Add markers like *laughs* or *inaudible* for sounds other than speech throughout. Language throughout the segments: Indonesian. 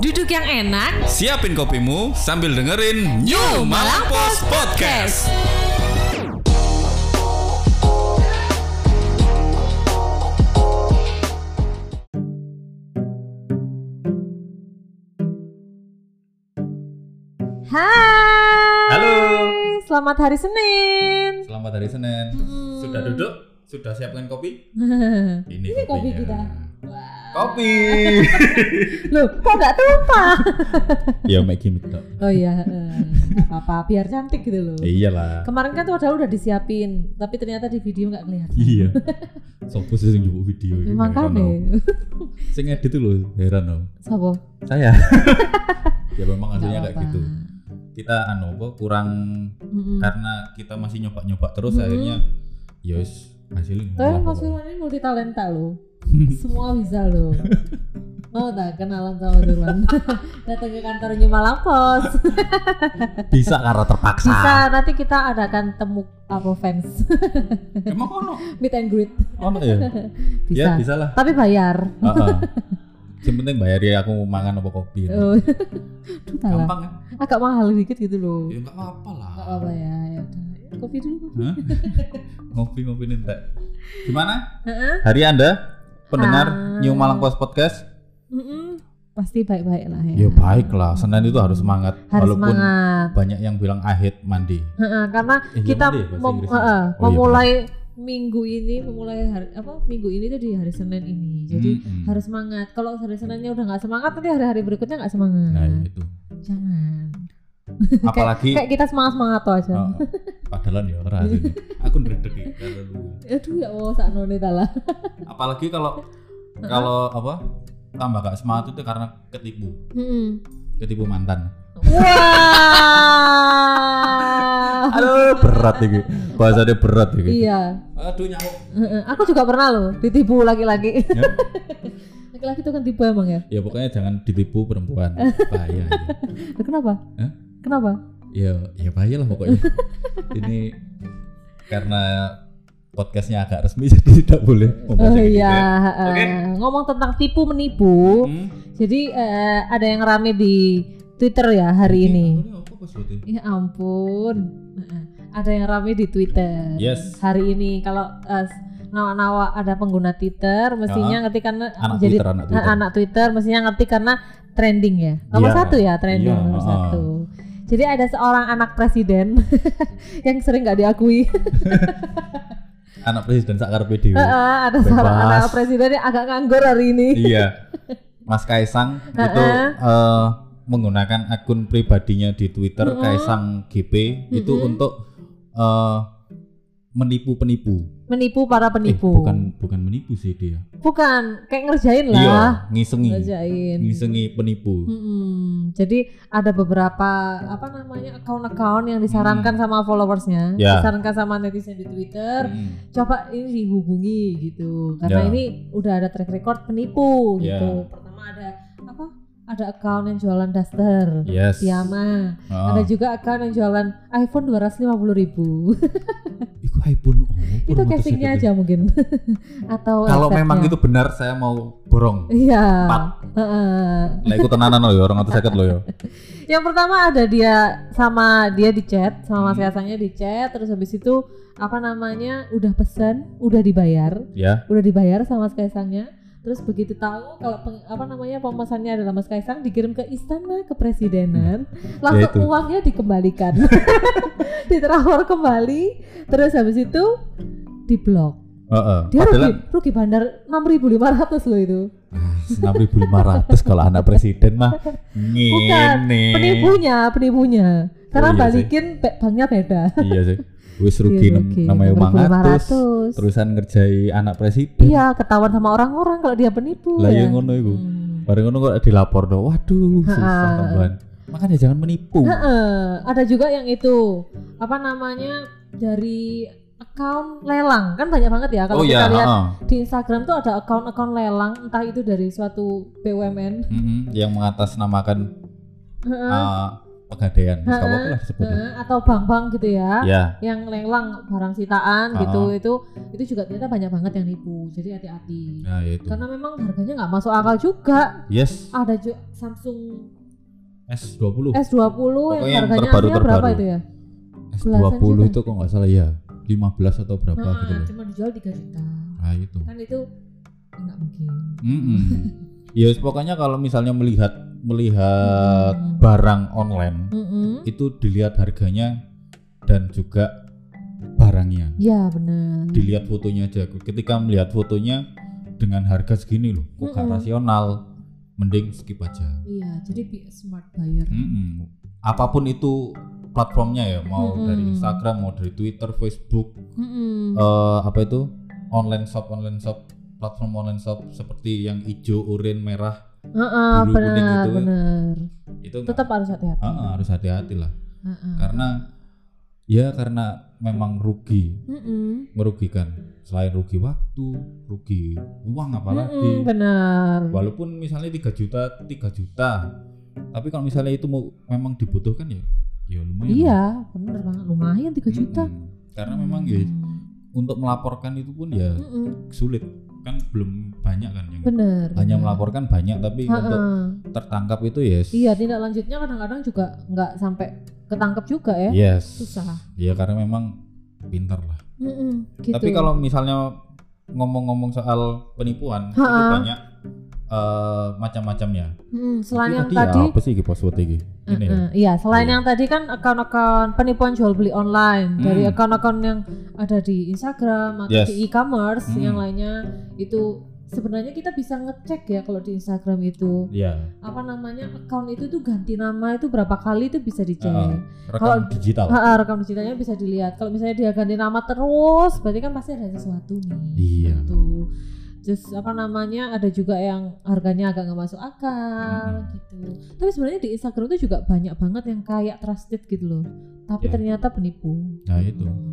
Duduk yang enak, Siapin kopimu sambil dengerin New Malang Post Podcast. Hai. Halo. Selamat hari Senin. Selamat hari Senin. Sudah duduk? Sudah siapkan kopi? *laughs* Ini Ini, kopi kopinya. kita. Kopi. *laughs* Loh, kok nggak tumpah? ya make gimmick dong. Oh iya, eh, apa biar cantik gitu loh. Iyalah. Kemarin kan tuh padahal udah disiapin, tapi ternyata di video nggak kelihatan. Iya. *laughs* Sopo sih yang jupuk video ini? Makanya. Heran, oh. Sing edit tuh loh, heran loh. Sabo? Saya. *laughs* ya memang aslinya kayak gitu. Kita anu apa kurang Mm-mm. karena kita masih nyoba-nyoba terus Mm-mm. akhirnya yos hasilnya Tapi Mas. Firman ini multi talenta loh. *laughs* Semua bisa loh. Mau tak kenalan sama Firman? *laughs* Datang ke kantor New Malang Pos. *laughs* bisa karena terpaksa Bisa nanti kita adakan temu apa fans emang ono meet and greet. ono ya Bisa. ya bisa lah Tapi bayar. Heeh. yang penting bayar ya aku mangan apa kopi Oh. Duh, gampang kan Agak mahal dikit gitu loh. ya nggak apa lah Gak apa ya, ya. Kopi dulu kopi. Hah? ngopi ngopi gimana hari anda pendengar Ah. New Malang Post Podcast Mm-mm. Pasti baik-baik lah ya. ya baik lah Senin itu harus semangat Harus walaupun semangat. banyak yang bilang ahit mandi Heeh, karena Eh, iya, kita mandi ya mem- heeh, Oh, iya, memulai minggu ini, memulai hari apa minggu ini tuh di hari Senin ini. Jadi Mm-mm. harus semangat. Kalau hari Seninnya udah nggak semangat, nanti hari-hari berikutnya nggak semangat. nah itu Jangan. apalagi *laughs* Kayak kita semangat-semangat tuh aja. Oh, *laughs* padahal ya ora *laughs* aku ndredeg iki lu. Aduh ya Allah, sakno nih tala. apalagi kalau kalau apa tambah gak semangat itu karena ketipu ketipu mantan Wah. aduh berat ini bahasanya berat ini Iya. aduh nyamuk Aku juga pernah loh ditipu laki-laki. Ya. Laki-laki itu kan tipu emang ya? ya pokoknya jangan ditipu perempuan *laughs* bahaya ya. Kenapa? Hah? Kenapa? Ya ya bahaya lah pokoknya *laughs* ini karena podcastnya agak resmi *laughs* jadi tidak boleh Oh yang gitu iya, ya. heeh. Oke. ngomong tentang tipu menipu. Hmm. Jadi eh, ada yang rame di Twitter ya hari ini. Ini? Ya ampun. Heeh. Ada yang rame di Twitter. Yes. Hari ini kalau eh, nawa-nawa ada pengguna Twitter mestinya ngerti karena Anak jadi Twitter, anak Twitter. Anak Twitter mestinya ngerti karena trending ya. Nomor Iya. satu ya trending Iya, nomor heeh. satu. Jadi ada seorang anak presiden *laughs* yang sering nggak diakui. *laughs* anak presiden sakar PDW Heeh, ada seorang anak presiden yang agak nganggur hari ini. iya. *laughs* Mas Kaisang itu eh, menggunakan akun pribadinya di Twitter Kaisang GP itu untuk eh, menipu penipu Menipu para eh penipu. bukan bukan menipu sih dia Bukan, kayak ngerjain lah. iya ngisengi Ngerjain. ngisengi penipu Mm-mm. Jadi ada beberapa apa namanya account-account yang disarankan sama followersnya, Ya. disarankan sama netizen di Twitter. Mm. Coba ini dihubungi gitu, karena Ya. ini udah ada track record penipu gitu. Pertama ada? Ada account yang jualan daster, yes piyama. Ah. Ada juga account yang jualan iPhone 250 ribu. *laughs* Iku iPhone oh, itu casingnya aja mungkin. *laughs* Atau kalau memang itu benar saya mau borong Iya. Empat. Lah ikut tenanan loh ya orang atau sakit loh ya *laughs* Yang pertama ada dia sama dia di chat sama Mas Hmm. Kaisangnya di chat terus habis itu apa namanya udah pesan udah dibayar ya udah dibayar sama Mas Kaisangnya terus begitu tahu kalau peng- apa namanya pemesannya adalah Mas Kaisang dikirim ke istana kepresidenan langsung itu. uangnya dikembalikan *laughs* ditransfer kembali terus habis itu diblok Heeh. dia rugi Padahal rugi bandar 6.500 loh itu enam ribu lima ratus kalau anak presiden mah Bukan, penipunya penipunya karena Oh, iya sih. balikin pe- banknya beda iya sih. *laughs* Wis rugi Iya, namanya uang 6.500. terusan ngerjai anak presiden. Iya, ketahuan sama orang-orang kalau dia penipu. Lah ya. ngono iku. Hmm. Bareng ngono kok dilapor dong. Waduh, susah tambahan. Makanya jangan menipu. Heeh, ada juga yang itu apa namanya dari account lelang kan banyak banget ya kalau oh kita iya, lihat heeh. di Instagram tuh ada account-account lelang entah itu dari suatu BUMN Mm-mm, yang mengatasnamakan Heeh. uh, pegadaian Ha-ha, apa lah disebutnya atau bank-bank gitu ya. ya Yang lelang barang sitaan Ah. gitu itu itu juga ternyata banyak banget yang nipu. Jadi hati-hati. nah ya itu Karena memang harganya nggak masuk akal juga. yes Ada juga Samsung S20 S20 yang Pokoknya yang harganya terbaru- aslinya berapa terbaru. itu ya? S20 juta. itu kok nggak salah ya 15 atau berapa Heeh, gitu loh cuma dijual 3 juta. nah itu Kan itu nggak mungkin. *laughs* ya pokoknya kalau misalnya melihat melihat Mm. barang online Mm-mm. itu dilihat harganya dan juga barangnya Ya benar. dilihat fotonya aja ketika melihat fotonya dengan harga segini loh kok Mm-mm. rasional mending skip aja Iya, jadi be a smart buyer. Mm-mm. apa pun itu platformnya ya mau Mm-mm. dari Instagram mau dari Twitter Facebook Mm-mm. eh, apa itu online shop online shop platform online shop seperti yang hijau oranye merah Heeh, biru, kuning benar, gitu. benar. itu Tetap harus hati-hati. Ah, harus hati-hati lah Heeh. karena ya karena memang rugi Mm-mm. merugikan selain rugi waktu rugi uang apalagi Mm-mm, benar. walaupun misalnya 3 juta 3 juta tapi kalau misalnya itu mau memang dibutuhkan ya ya lumayan Iya, benar banget. Lumayan 3 lah. juta. Mm-mm. karena memang ya Mm. untuk melaporkan itu pun ya Mm-mm. sulit kan belum banyak kan yang Benar. hanya benar. melaporkan banyak tapi Ha-ha. untuk tertangkap itu yes Iya, tindak lanjutnya kadang-kadang juga nggak sampai ketangkep juga ya. yes Susah. ya karena memang pintar lah Mm-mm, gitu. Tapi kalau misalnya ngomong-ngomong soal penipuan itu Ha-ha. banyak eh, macam-macamnya. Mm, selain yang tadi, tadi, apa sih password? Ini ya. Iya, selain Iya. yang tadi kan akun-akun penipuan jual beli online dari Hmm. akun-akun yang ada di Instagram atau Yes. di e-commerce Hmm. yang lainnya itu sebenarnya kita bisa ngecek ya kalau di Instagram itu Iya. apa namanya akun itu tuh ganti nama itu berapa kali itu bisa dicek. Heeh. Rekam Kalau- digital. Ha, rekam digitalnya bisa dilihat. Kalau misalnya dia ganti nama terus, berarti kan pasti ada sesuatu nih. Iya. Gitu. Terus apa namanya ada juga yang harganya agak nggak masuk akal Mm-mm. gitu. Tapi sebenarnya di Instagram itu juga banyak banget yang kayak trusted gitu loh. Tapi Ya. ternyata penipu. Nah, itu. Hmm.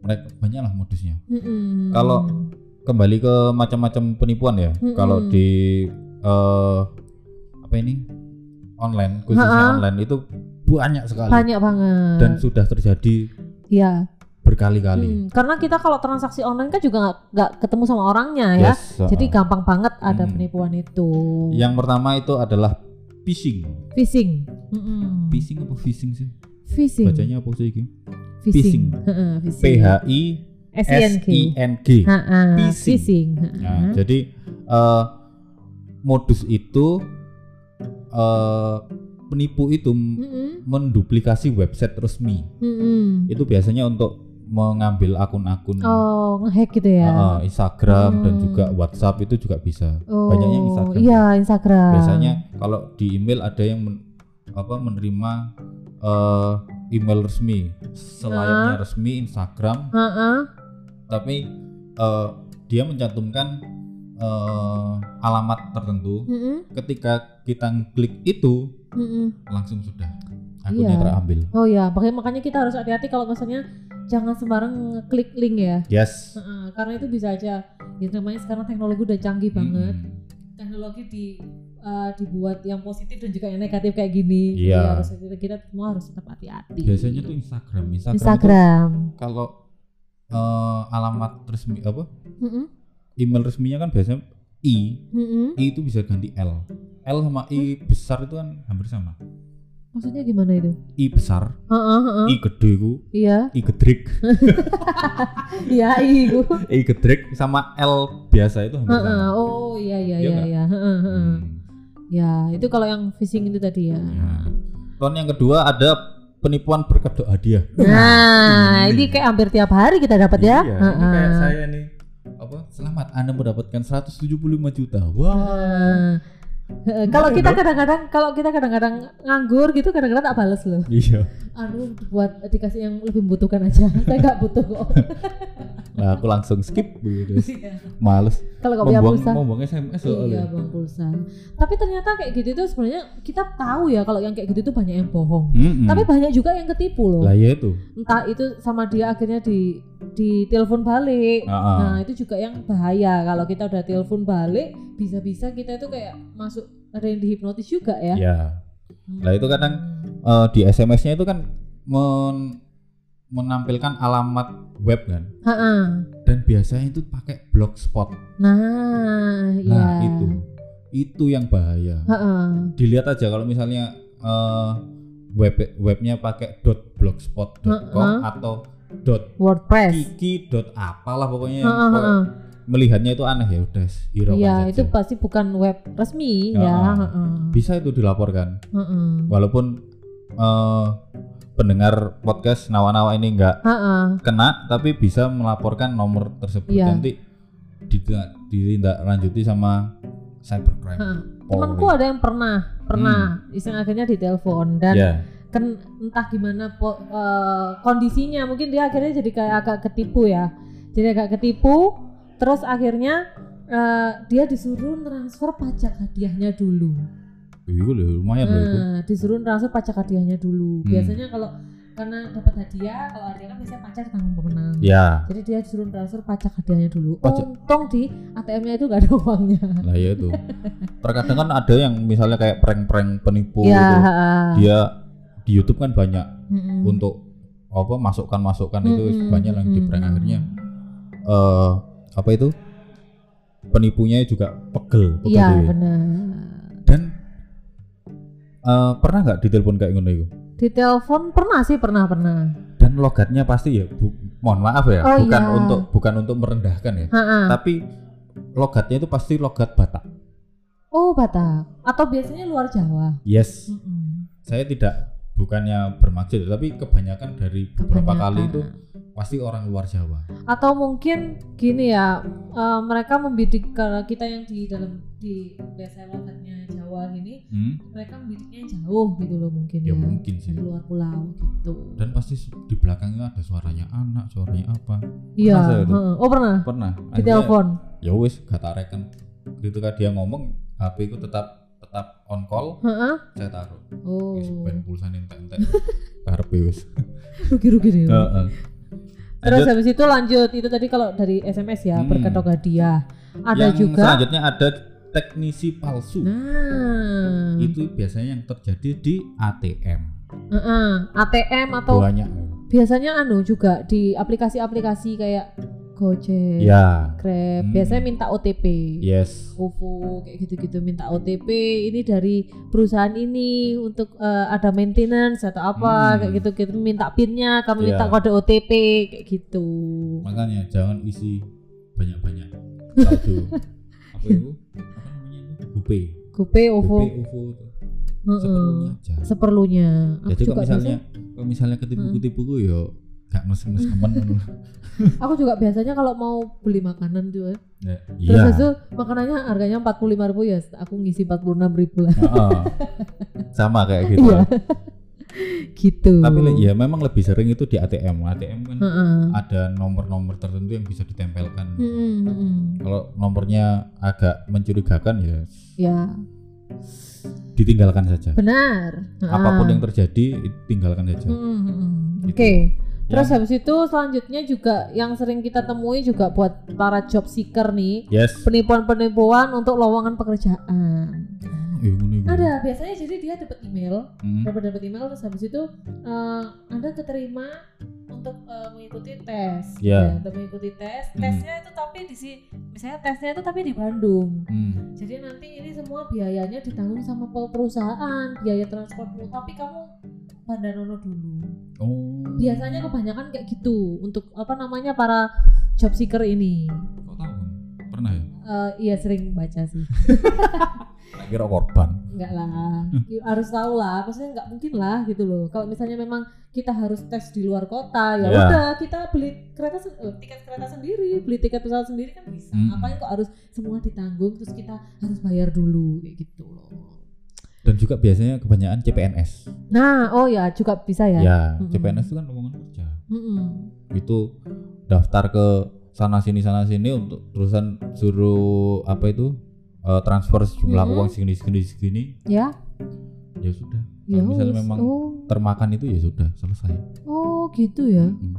Mereka banyak lah modusnya. Mm-mm. Kalau Kembali ke macam-macam penipuan ya. Mm-mm. Kalau di eh, apa ini? Online, khususnya Ha-ha. online itu banyak sekali banyak banget. dan sudah terjadi ya. Berkali-kali. Hmm, Karena kita kalau transaksi online kan juga nggak ketemu sama orangnya ya. Yes, Jadi heeh. gampang banget ada Hmm. penipuan itu. Yang pertama itu adalah phishing. phishing. Mm-mm. Phishing apa phishing sih? Phishing. Bacanya apa sih ini? Phishing. P phishing. H I S. I N G. Phishing. Nah, jadi eh, modus itu eh, penipu itu m- Mm-mm, menduplikasi website resmi. mm-mm. Itu biasanya untuk mengambil akun-akun Oh, ngehack gitu ya. eh, Instagram dan Hmm. juga WhatsApp itu juga bisa. oh, banyaknya Instagram. Iya, Instagram. Biasanya kalau di email ada yang men- apa menerima eh, email resmi, selayaknya resmi Instagram Heeh. tapi eh, dia mencantumkan eh, alamat tertentu Mm-mm, ketika kita klik itu mm-mm. langsung sudah akunnya Iya. terambil Oh ya, makanya makanya kita harus hati-hati kalau misalnya jangan sembarang klik link ya. yes Heeh, karena itu bisa aja. Ya namanya sekarang teknologi udah canggih banget. Teknologi di eh, dibuat yang positif dan juga yang negatif kayak gini. Iya. Jadi harus kita, kita semua harus tetap hati-hati. biasanya tuh Instagram Instagram, itu Instagram. kalau eh, alamat resmi apa Mm-mm, email resminya kan biasanya i mm-mm. i itu bisa ganti l l sama i besar itu kan hampir sama Maksudnya gimana itu? i besar Heeh, heeh. i gede ku Iya, i gedrik *laughs* iya, iku. i gedrik sama l biasa itu hampir Heeh, sama Oh iya iya Iya iya nggak? Heeh, heeh. Hmm. Ya, itu kalau yang phishing itu tadi ya. Ya. Tahun yang kedua ada penipuan berkedok hadiah. Nah, ini kayak hampir tiap hari kita dapat ya. Iya, ini Heeh. kayak saya nih. Apa? Selamat Anda mendapatkan 175 juta. Wah. Heeh. Heeh, Kalau kita kadang-kadang kalau kita kadang-kadang nganggur gitu kadang-kadang tak bales loh. Iya. Anu buat dikasih yang lebih membutuhkan aja. *laughs* Saya nggak butuh kok. *laughs* Nah, aku langsung skip begitu. *laughs* Males. Kalau nggak punya pulsa. membuang SMS Iya soalnya. bang pulsa. Tapi ternyata kayak gitu tuh sebenarnya kita tahu ya kalau yang kayak gitu tuh banyak yang bohong. Mm-mm. Tapi banyak juga yang ketipu loh. lah ya itu. Entah itu sama dia akhirnya di di telepon balik. Ah, ah. Nah itu juga yang bahaya kalau kita udah telepon balik bisa-bisa kita itu kayak masuk ada yang dihipnotis juga ya. Ya. Lah itu kadang eh, di SMS-nya itu kan men- menampilkan alamat web kan Ha-ha. dan biasanya itu pakai blogspot. Nah, iya. Nah, itu itu yang bahaya. Ha-ha. Dilihat aja kalau misalnya eh, web webnya pakai .blogspot.com atau dot WordPress. kiki dot apalah pokoknya pokoknya ha-ha. Melihatnya itu aneh ya udah hiraukan Iya, saja. itu pasti bukan web resmi ya. Ha-ha. Ha-ha. bisa itu dilaporkan Ha-ha. walaupun eh, pendengar podcast nawa-nawa ini enggak Ha-ha. kena tapi bisa melaporkan nomor tersebut Iya. nanti tidak ditindaklanjuti sama cybercrime. Polri. Temanku ada yang pernah, pernah iseng akhirnya ditelepon dan Ya, kan entah gimana po- eh, kondisinya mungkin dia akhirnya jadi kayak agak ketipu ya jadi agak ketipu terus akhirnya eh, dia disuruh transfer pajak hadiahnya dulu itu loh, lumayan loh itu. nah disuruh transfer pajak hadiahnya dulu Hmm. biasanya kalau karena dapat hadiah kalau hadiah kan biasanya pajak tanggung pemenang Ya, jadi dia disuruh transfer pajak hadiahnya dulu Pajak. untung di ATM-nya itu gak ada *laughs* uangnya lah ya itu. Terkadang kan ada yang misalnya kayak prank-prank penipu ya gitu. Dia di YouTube kan banyak Mm-mm. untuk apa masukan-masukan itu Mm-mm, banyak yang di prank akhirnya eh apa itu penipunya juga pegel, pegel iya dewe. benar Dan eh, pernah nggak ditelepon kayak ngono itu? di telepon pernah sih pernah pernah Dan logatnya pasti ya, bu- mohon maaf ya, Oh, bukan iya. untuk bukan untuk merendahkan ya, Ha-ha. tapi logatnya itu pasti logat Batak. Oh Batak atau biasanya luar Jawa. Yes, Mm-mm. saya tidak bukannya bermaksud, tapi kebanyakan dari beberapa Kebanyakan. kali itu pasti orang luar Jawa. Atau mungkin gini ya, eh, mereka membidik kalau kita yang di dalam di biasa logatnya Jawa ini, Hmm? mereka membidiknya jauh gitu loh mungkin Ya ya. mungkin sih. Dari luar pulau gitu. Dan pasti di belakangnya ada suaranya anak, suaranya apa. Iya. Oh pernah Pernah. di telepon. Ya wis, gak tarekan. Ketika dia ngomong, HP ku tetap tetap on call, Heeh. saya taruh. Oh. Wis ben pulsane entek-entek. *laughs* Karepe wis. Rugi-rugi deh. Heeh. Terus Lanjut. habis itu lanjut itu tadi kalau dari SMS ya Hmm. berkedok hadiah. Ada yang juga. selanjutnya ada teknisi palsu. Nah. Itu biasanya yang terjadi di ATM. Heeh. ATM atau Banyak. biasanya anu juga di aplikasi-aplikasi kayak Gojek, Ya. Grab, Hmm. biasanya minta OTP. Yes. OVO kayak gitu-gitu minta OTP ini dari perusahaan ini untuk eh, ada maintenance atau apa Hmm. kayak gitu-gitu minta pinnya kamu Iya. minta kode OTP kayak gitu. Makanya jangan isi banyak-banyak *laughs* saldo. apa itu? Apa namanya itu? GoPay. OVO, GoPay, OVO itu. Seperlunya aja. seperlunya. Aku Jadi kalau misalnya kalau misalnya ketipu-ketipu ku yo gak temen. *laughs* aku juga biasanya kalau mau beli makanan tuh, eh, Ya, terus Iya. itu makanannya harganya empat puluh lima ribu ya, aku ngisi empat puluh enam ribu lah, Heeh. Sama kayak gitu. Iya. *laughs* gitu. Tapi ya memang lebih sering itu di ATM. ATM kan Heeh. ada nomor-nomor tertentu yang bisa ditempelkan. Mm-mm, mm-mm. Kalau nomornya agak mencurigakan ya Ya, ditinggalkan saja. benar. Apa pun Ah. yang terjadi tinggalkan saja. Mm, mm, mm. Gitu. Terus Yang- habis itu selanjutnya juga yang sering kita temui juga buat para job seeker nih, Yes. penipuan-penipuan untuk lowongan pekerjaan. Eh, ngono iku. Ada biasanya jadi dia dapat email, Hmm. dapat dapat email terus habis itu eh, Anda keterima untuk eh, mengikuti tes. Iya. Ya, untuk mengikuti tes. Hmm. Tesnya itu tapi di si misalnya tesnya itu tapi di Bandung. Hmm. Jadi nanti ini semua biayanya ditanggung sama pe- perusahaan, biaya transportmu, tapi kamu bandanono dulu. Oh. Biasanya kebanyakan kayak gitu untuk apa namanya para job seeker ini. Kok tahu? Pernah ya? Eh, iya sering baca sih. *laughs* Kira korban. Enggak lah, Ya, harus tahu lah. Maksudnya nggak mungkin lah gitu loh. Kalau misalnya memang kita harus tes di luar kota, ya Ya. udah kita beli kereta eh, tiket kereta sendiri, beli tiket pesawat sendiri kan bisa. Hmm. Ngapain kok harus semua ditanggung terus kita harus bayar dulu kayak gitu loh. Dan juga biasanya kebanyakan CPNS. Nah, oh ya juga bisa ya. Ya, Mm-mm. CPNS itu kan lowongan kerja. Mm-mm. Itu daftar ke sana sini sana sini untuk terusan suruh apa itu eh, transfer sejumlah Mm-mm. uang segini segini segini Ya, ya sudah. ya Kalau misalnya wis. memang oh, termakan itu ya sudah selesai. oh gitu ya. Mm.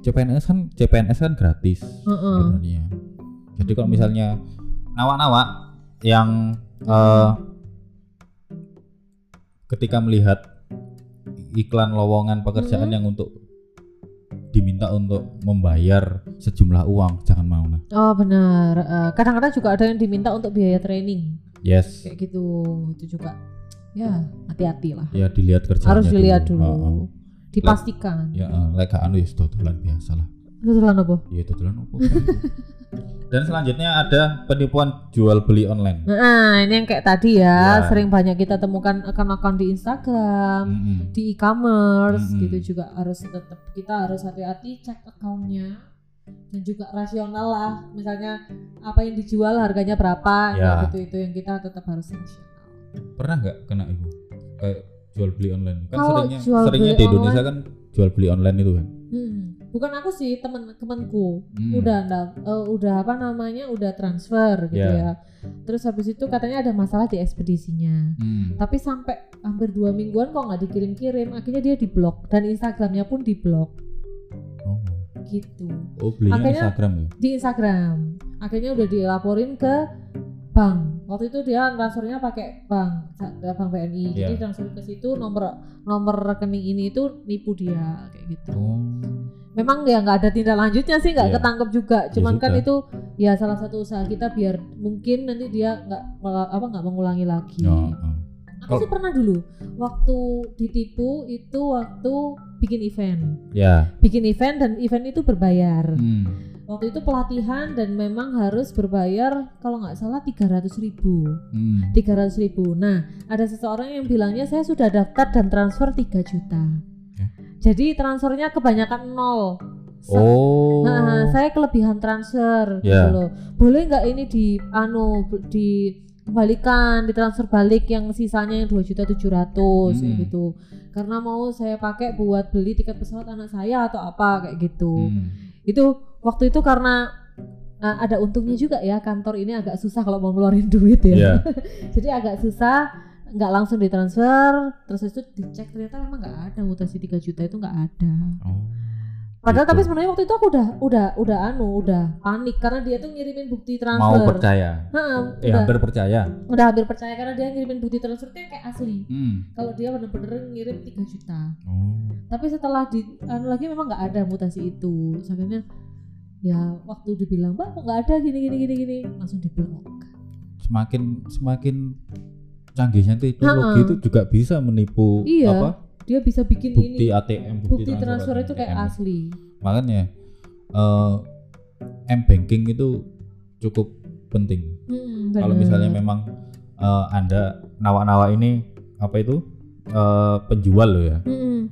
CPNS kan CPNS kan gratis Heeh. sebenarnya. Jadi kalau Mm. misalnya nawa-nawa yang eh, ketika melihat iklan lowongan pekerjaan Mhm. yang untuk diminta untuk membayar sejumlah uang jangan mau lah Oh benar. Eh, kadang-kadang juga ada yang diminta untuk biaya training yes kayak gitu. Itu juga ya hati-hati lah. ya dilihat kerjanya Harus dilihat dulu. Heeh. Dipastikan. ya eh, lek anu ya dodolan biasa lah Itu tulan apa? ya dodolan apa *laughs* dan selanjutnya ada penipuan jual beli online Nah, ini yang kayak tadi ya, Ya. sering banyak kita temukan akun-akun di Instagram, Mm-mm. di e-commerce Mm-mm. gitu juga harus tetap kita harus hati-hati cek akunnya dan juga rasional lah. Misalnya apa yang dijual harganya berapa, Ya. gitu itu yang kita tetap harus rasional. pernah nggak kena itu kayak jual beli online kan Kalau seringnya jual seringnya beli di Indonesia kan jual beli online itu kan Hmm. Bukan aku sih, temen-temenku. Hmm. udah eh, udah apa namanya udah transfer gitu Ya. ya terus habis itu katanya ada masalah di ekspedisinya Hmm. tapi sampai hampir dua mingguan kok nggak dikirim-kirim akhirnya dia diblok dan instagramnya pun diblok Oh. gitu oh belinya Akhirnya- Instagram ya di instagram akhirnya udah dilaporin ke bank waktu itu dia transfernya pakai bank bank BNI jadi Iya. transfer ke situ nomor nomor rekening ini itu nipu dia kayak gitu oh memang ya nggak ada tindak lanjutnya sih nggak Iya. ketangkep juga cuman kan sudah. itu ya salah satu usaha kita biar mungkin nanti dia nggak apa nggak mengulangi lagi Oh, oh. aku sih pernah dulu waktu ditipu itu waktu bikin event ya bikin event dan event itu berbayar hmm. waktu itu pelatihan dan memang harus berbayar kalau nggak salah 300 ribu Hmm. 300 ribu nah ada seseorang yang bilangnya saya sudah daftar dan transfer 3 juta Ya. Jadi transfernya kebanyakan nol Sa- oh Nah, saya kelebihan transfer gitu Ya. loh. Boleh nggak ini di anu di kembalikan ditransfer balik yang sisanya yang dua juta tujuh ratus gitu. Karena mau saya pakai buat beli tiket pesawat anak saya atau apa kayak gitu. Hmm. Itu waktu itu karena uh, ada untungnya juga ya kantor ini agak susah kalau mau ngeluarin duit ya. ya *laughs* Jadi agak susah nggak langsung ditransfer terus itu dicek ternyata memang nggak ada mutasi 3 juta itu nggak ada. oh Padahal Gitu. tapi sebenarnya waktu itu aku udah udah udah anu udah panik karena dia tuh ngirimin bukti mau transfer. percaya Heeh, eh udah, hampir percaya udah hampir percaya karena dia ngirimin bukti transfer itu kayak asli. hmm. Kalau dia bener-bener ngirim 3 juta. oh Tapi setelah di anu lagi memang nggak ada mutasi itu. Akhirnya ya waktu dibilang, "Mbak, kok nggak ada gini gini gini gini." Langsung diblok. semakin semakin canggihnya teknologi itu juga bisa menipu Iya, apa? Dia bisa bikin bukti ini. ATM bukti transfer itu kayak ATM. asli. makanya eh m banking itu cukup penting. Hmm, kalau misalnya memang eh, anda nawa-nawa ini apa itu eh, penjual loh ya. Mm-mm.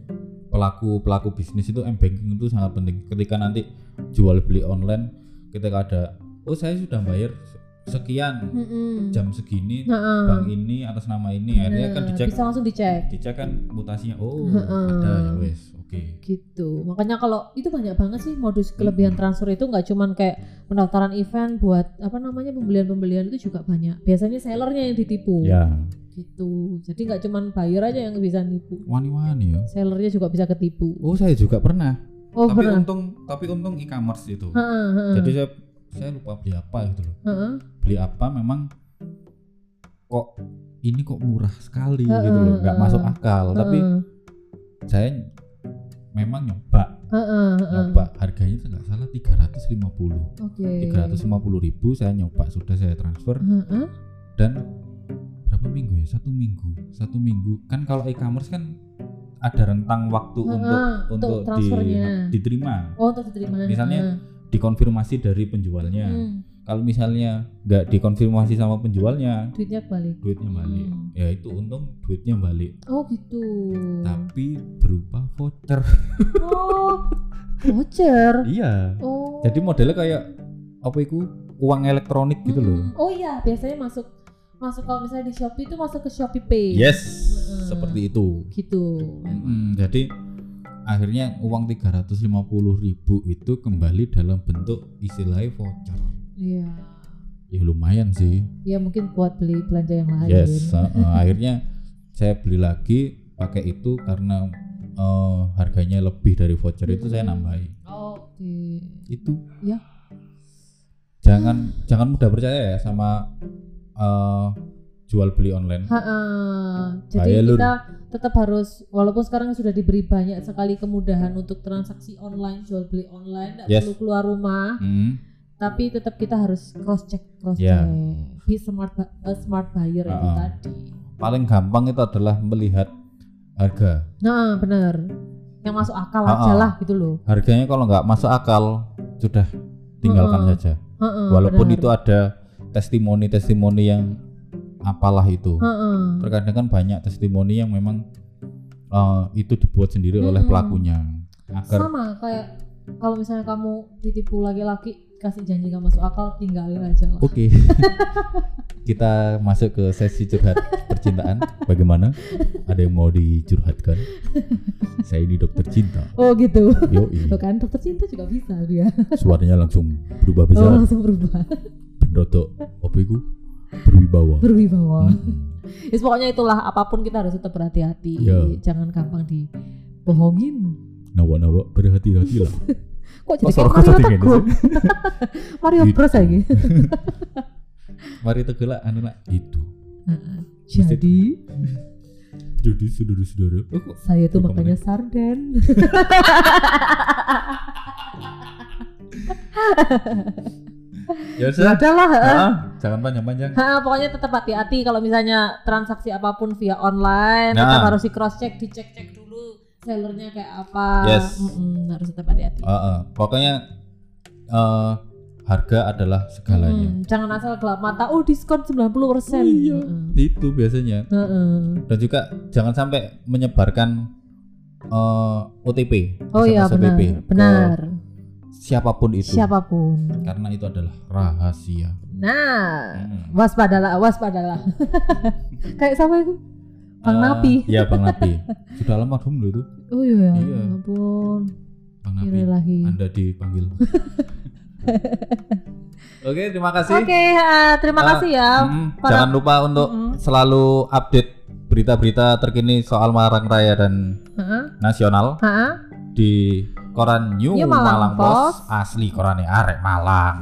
pelaku pelaku bisnis itu m banking itu sangat penting. Ketika nanti jual beli online ketika ada oh saya sudah bayar sekian Mm-mm. jam segini Heeh. bank ini atas nama ini. Akhirnya kan dicek. Bisa langsung dicek. dicek kan mutasinya oh Heeh. ada ya wes oke. Gitu. Makanya kalau itu banyak banget sih modus kelebihan transfer itu nggak cuman kayak pendaftaran event buat apa namanya pembelian-pembelian itu juga banyak. Biasanya sellernya yang ditipu. Ya. Gitu. Jadi nggak cuman buyer aja yang bisa nipu. Wani-wani ya. Sellernya juga bisa ketipu. Oh saya juga pernah. Oh tapi pernah? untung tapi untung e-commerce itu. Heeh, heeh. jadi saya saya lupa beli apa gitu loh. Heeh. beli apa memang kok ini kok murah sekali Heeh, gitu loh. Nggak heeh. masuk akal. Tapi Heeh. saya memang nyoba. Heeh, heeh. nyoba. Harganya itu nggak salah 350 oke. 350 ribu saya nyoba. Sudah saya transfer. Heeh. dan berapa minggu ya? Satu minggu. Satu minggu. Kan kalau e-commerce kan ada rentang waktu Heeh, untuk untuk untuk di- diterima. Oh untuk diterima. Misalnya, Heeh. Dikonfirmasi dari penjualnya. Hmm, kalau misalnya nggak dikonfirmasi sama penjualnya duitnya balik. duitnya balik. Hmm. ya itu untung duitnya balik. Oh gitu. Tapi berupa voucher. Oh voucher? *laughs* Iya. Oh. Jadi modelnya kayak apa itu? Uang elektronik gitu loh. Mm, Oh iya, biasanya masuk masuk kalau misalnya di Shopee itu masuk ke Shopee Pay. yes Mm-mm. seperti itu. Gitu. Mm, jadi akhirnya uang 350.000 ribu itu kembali dalam bentuk istilahnya voucher Iya. ya lumayan sih Ya mungkin buat beli belanja yang lain. yes uh, uh, akhirnya saya beli lagi pakai itu karena uh, harganya lebih dari voucher itu saya Mm-mm. nambahi Oh, Oke. itu Ya. jangan jangan mudah percaya ya sama uh, jual beli online Ha-ha. Jadi Bahaya, Lur. kita tetap harus walaupun sekarang sudah diberi banyak sekali kemudahan untuk transaksi online jual beli online tidak Yes. perlu keluar rumah Hmm. tapi tetap kita harus cross check cross check be smart a smart buyer itu Ah. tadi Paling gampang itu adalah melihat harga. nah benar yang masuk akal Ah, aja ah. lah gitu loh Harganya kalau nggak masuk akal sudah tinggalkan Heeh. saja. Heeh, Walaupun benar. itu ada testimoni-testimoni yang apalah itu. Heeh. Terkadang kan banyak testimoni yang memang eh, itu dibuat sendiri oleh Mm-mm. pelakunya agar sama kayak kalau misalnya kamu ditipu laki-laki kasih janji gak masuk akal tinggalin aja lah Oke. *laughs* Kita masuk ke sesi curhat percintaan. Bagaimana? Ada yang mau dicurhatkan? Saya ini dokter cinta. oh gitu Yo, Tuh kan dokter cinta juga bisa dia suaranya langsung berubah oh, besar. langsung berubah Ben rodok apa iku? Berwibawa. berwibawa Mm-mm. *laughs* Yes, pokoknya itulah apa pun kita harus tetap berhati-hati Iya. jangan gampang dibohongin Nawa-nawa berhati-hatilah. *laughs* kok jadi Kok kayak Mario ini Teguh *laughs* Mario Gitu. Bros lagi Mari tegelak anu nak itu. jadi Jadi saudara-saudara. Oh, saya tuh makanya sarden Ya ya sudah. udahlah heeh. Ah, jangan panjang-panjang. Ha, pokoknya tetap hati-hati kalau misalnya transaksi apa pun via online Nah. tetap harus di cross check, dicek-cek dulu sellernya kayak apa. Yes. Mm-mm, harus tetap hati-hati. Ah, ah. Pokoknya eh, harga adalah segalanya. Mm, jangan asal gelap mata, oh diskon 90%. Oh iya. Mm-mm. Itu biasanya. Heeh. Dan juga jangan sampai menyebarkan eh, OTP. Oh iya benar, OTP benar. Siapa pun itu. Siapa pun. Karena itu adalah rahasia. Nah, Hmm. waspadalah, waspadalah. *laughs* kayak sama itu? Bang Eh, Napi. Iya, Bang Napi. *laughs* Sudah lama dulu itu, Oh iya, Iya. ya ampun. Bang Napi. Anda dipanggil. *laughs* Oke, terima kasih. Oke, ah, terima Ah, kasih ya. Mm, para- Jangan lupa untuk Mm-mm. selalu update berita-berita terkini soal Malang Raya dan Heeh. nasional Heeh. di koran New, New Malang, Malang Post. Post. Asli korannya Arek Malang.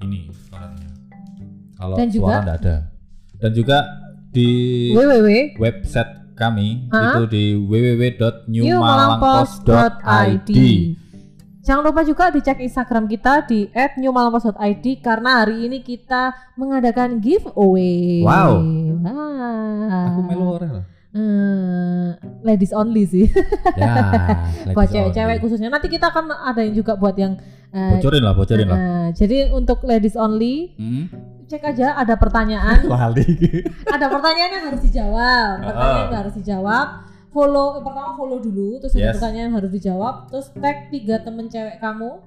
Ini. Kalau Dan juga- suara nggak ada. Dan juga di www website kami Hah? itu di www.newmalangpost.id. Jangan lupa juga dicek Instagram kita di @newmalangpost.id karena hari ini kita mengadakan giveaway. Wow. Aku melu. Eh, ladies only sih. Ya, *laughs* buat cewek-cewek khususnya. Nanti kita akan ada yang juga buat yang eh, Bocorin lah, bocorin lah. eh, jadi untuk ladies only Hmm. Cek aja ada pertanyaan. Lali. ada pertanyaan yang harus dijawab. Pertanyaan yang harus dijawab. Follow eh, pertama follow dulu terus ada Yes. pertanyaan yang harus dijawab. Terus tag tiga temen cewek kamu.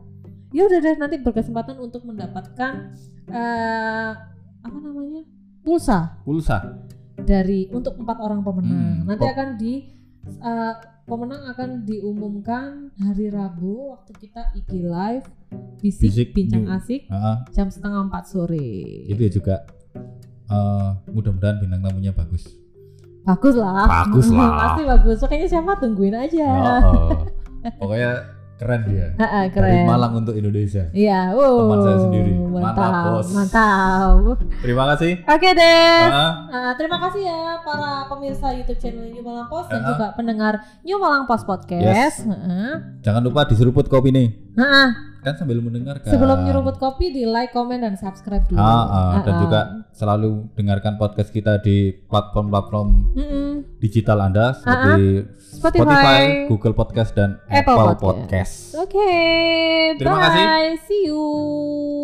Ya udah deh nanti berkesempatan untuk mendapatkan eh apa namanya? Pulsa. Pulsa. dari untuk empat orang pemenang. Hmm, nanti kok- akan di eh, pemenang akan diumumkan hari Rabu waktu kita IG live bisik, Bisik bincang New. asik Heeh. jam setengah empat sore itu ya juga eh, mudah-mudahan bintang tamunya bagus. Bagus lah. Bagus lah. Pasti bagus. Makanya siapa tungguin aja. *laughs* Oh, pokoknya keren dia. Heeh, Dari keren. Malang untuk Indonesia. Iya, wow. Teman saya sendiri. Mantap, Mantap, bos. mantap. Terima kasih. Oke deh. Heeh. Uh, terima kasih ya para pemirsa YouTube channel New Malang Post dan Heeh. juga pendengar New Malang Post Podcast. Heeh. Jangan lupa diseruput kopi nih. Heeh. Kan sambil mendengarkan. Sebelum nyeruput kopi di like, comment dan subscribe dulu. Ah, ah, dan Heeh. juga selalu dengarkan podcast kita di platform-platform Mm-mm. digital Anda seperti Spotify. Spotify, Google Podcast dan Apple Apple, Podcast. Podcast. Oke, Terima bye. kasih. See you.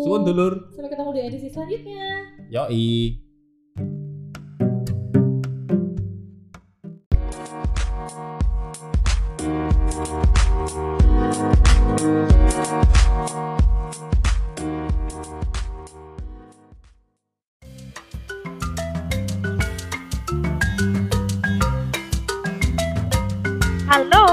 Suwun dulur. Sampai ketemu di edisi selanjutnya. Yoi.